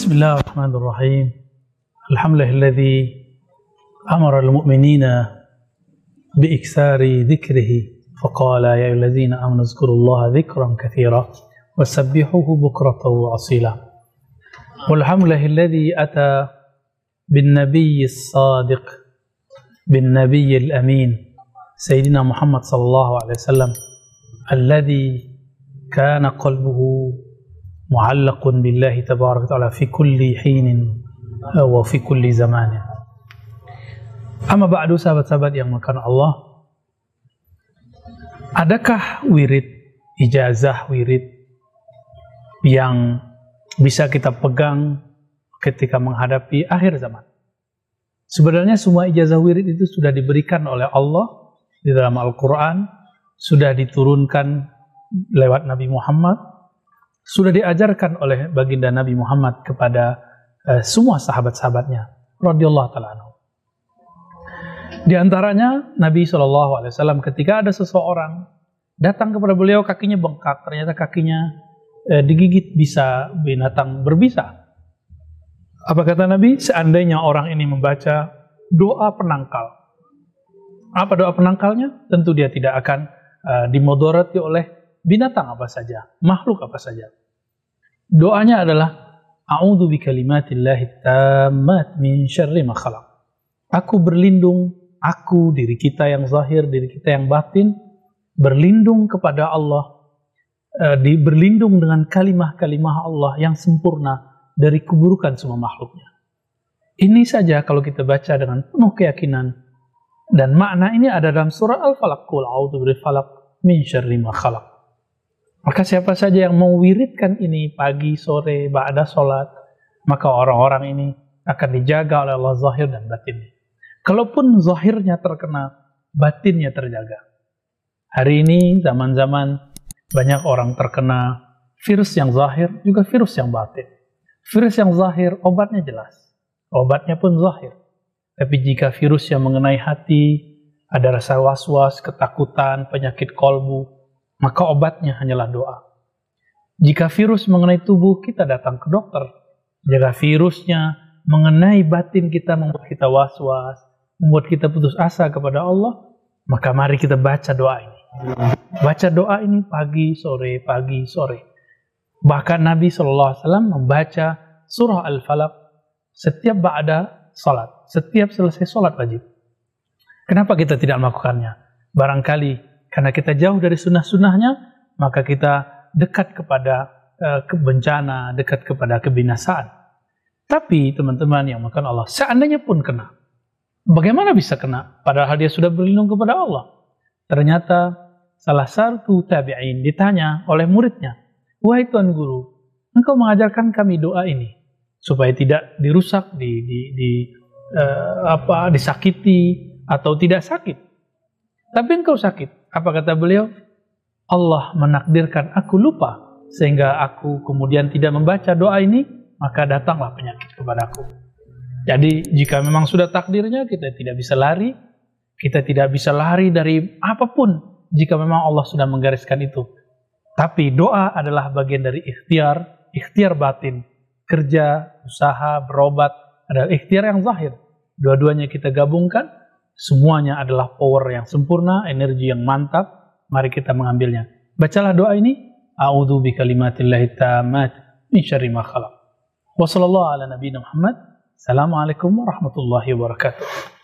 بسم الله الرحمن الرحيم. الحمد لله الذي أمر المؤمنين بإكثار ذكره فقال يا أيها الذين آمنوا اذكروا الله ذكرا كثيرا وسبحوه بكرة وأصيلا. والحمد لله الذي أتى بالنبي الصادق بالنبي الأمين سيدنا محمد صلى الله عليه وسلم الذي كان قلبه معلق بالله تبارك وتعالى في كل حين وفي كل زمان Amma ba'du sahabat-sahabat yang makan Allah Adakah wirid, ijazah wirid yang bisa kita pegang ketika menghadapi akhir zaman? Sebenarnya semua ijazah wirid itu sudah diberikan oleh Allah di dalam Al-Quran, sudah diturunkan lewat Nabi Muhammad, sudah diajarkan oleh baginda Nabi Muhammad kepada uh, semua sahabat-sahabatnya, radhiyallahu taala di antaranya Nabi Shallallahu Alaihi Wasallam ketika ada seseorang datang kepada beliau kakinya bengkak, ternyata kakinya eh, digigit bisa binatang berbisa. Apa kata Nabi? Seandainya orang ini membaca doa penangkal. Apa doa penangkalnya? Tentu dia tidak akan uh, dimodorati oleh binatang apa saja, makhluk apa saja. Doanya adalah A'udzu bikalimatillahi tammat min syarri ma khalaq. Aku berlindung aku, diri kita yang zahir, diri kita yang batin, berlindung kepada Allah, uh, di, berlindung dengan kalimah-kalimah Allah yang sempurna dari keburukan semua makhluknya. Ini saja kalau kita baca dengan penuh keyakinan dan makna ini ada dalam surah Al-Falaq, Qul a'udzu falaq min syarri ma khalaq. Maka siapa saja yang mau wiridkan ini pagi, sore, ba'da sholat, maka orang-orang ini akan dijaga oleh Allah zahir dan batinnya. Kalaupun zahirnya terkena, batinnya terjaga. Hari ini zaman-zaman banyak orang terkena virus yang zahir, juga virus yang batin. Virus yang zahir, obatnya jelas. Obatnya pun zahir. Tapi jika virus yang mengenai hati, ada rasa was-was, ketakutan, penyakit kolbu, maka obatnya hanyalah doa. Jika virus mengenai tubuh, kita datang ke dokter. Jika virusnya mengenai batin kita membuat kita was-was, membuat kita putus asa kepada Allah, maka mari kita baca doa ini. Baca doa ini pagi, sore, pagi, sore. Bahkan Nabi SAW membaca surah Al-Falaq setiap ba'da salat, setiap selesai salat wajib. Kenapa kita tidak melakukannya? Barangkali karena kita jauh dari sunnah-sunnahnya, maka kita dekat kepada uh, kebencana, dekat kepada kebinasaan. Tapi teman-teman yang makan Allah, seandainya pun kena, Bagaimana bisa kena? Padahal dia sudah berlindung kepada Allah. Ternyata salah satu tabi'in ditanya oleh muridnya, Wahai Tuan Guru, engkau mengajarkan kami doa ini supaya tidak dirusak, di, di, di uh, apa, disakiti atau tidak sakit. Tapi engkau sakit. Apa kata beliau? Allah menakdirkan aku lupa sehingga aku kemudian tidak membaca doa ini, maka datanglah penyakit kepadaku. Jadi jika memang sudah takdirnya kita tidak bisa lari, kita tidak bisa lari dari apa pun jika memang Allah sudah menggariskan itu. Tapi doa adalah bagian dari ikhtiar, ikhtiar batin. Kerja, usaha, berobat adalah ikhtiar yang zahir. Dua-duanya kita gabungkan, semuanya adalah power yang sempurna, energi yang mantap. Mari kita mengambilnya. Bacalah doa ini. A'udzu bikalimatillahi tammat min syarri ma khalaq. Wassallallahu ala nabiyina Muhammad Assalamualaikum warahmatullahi wabarakatuh.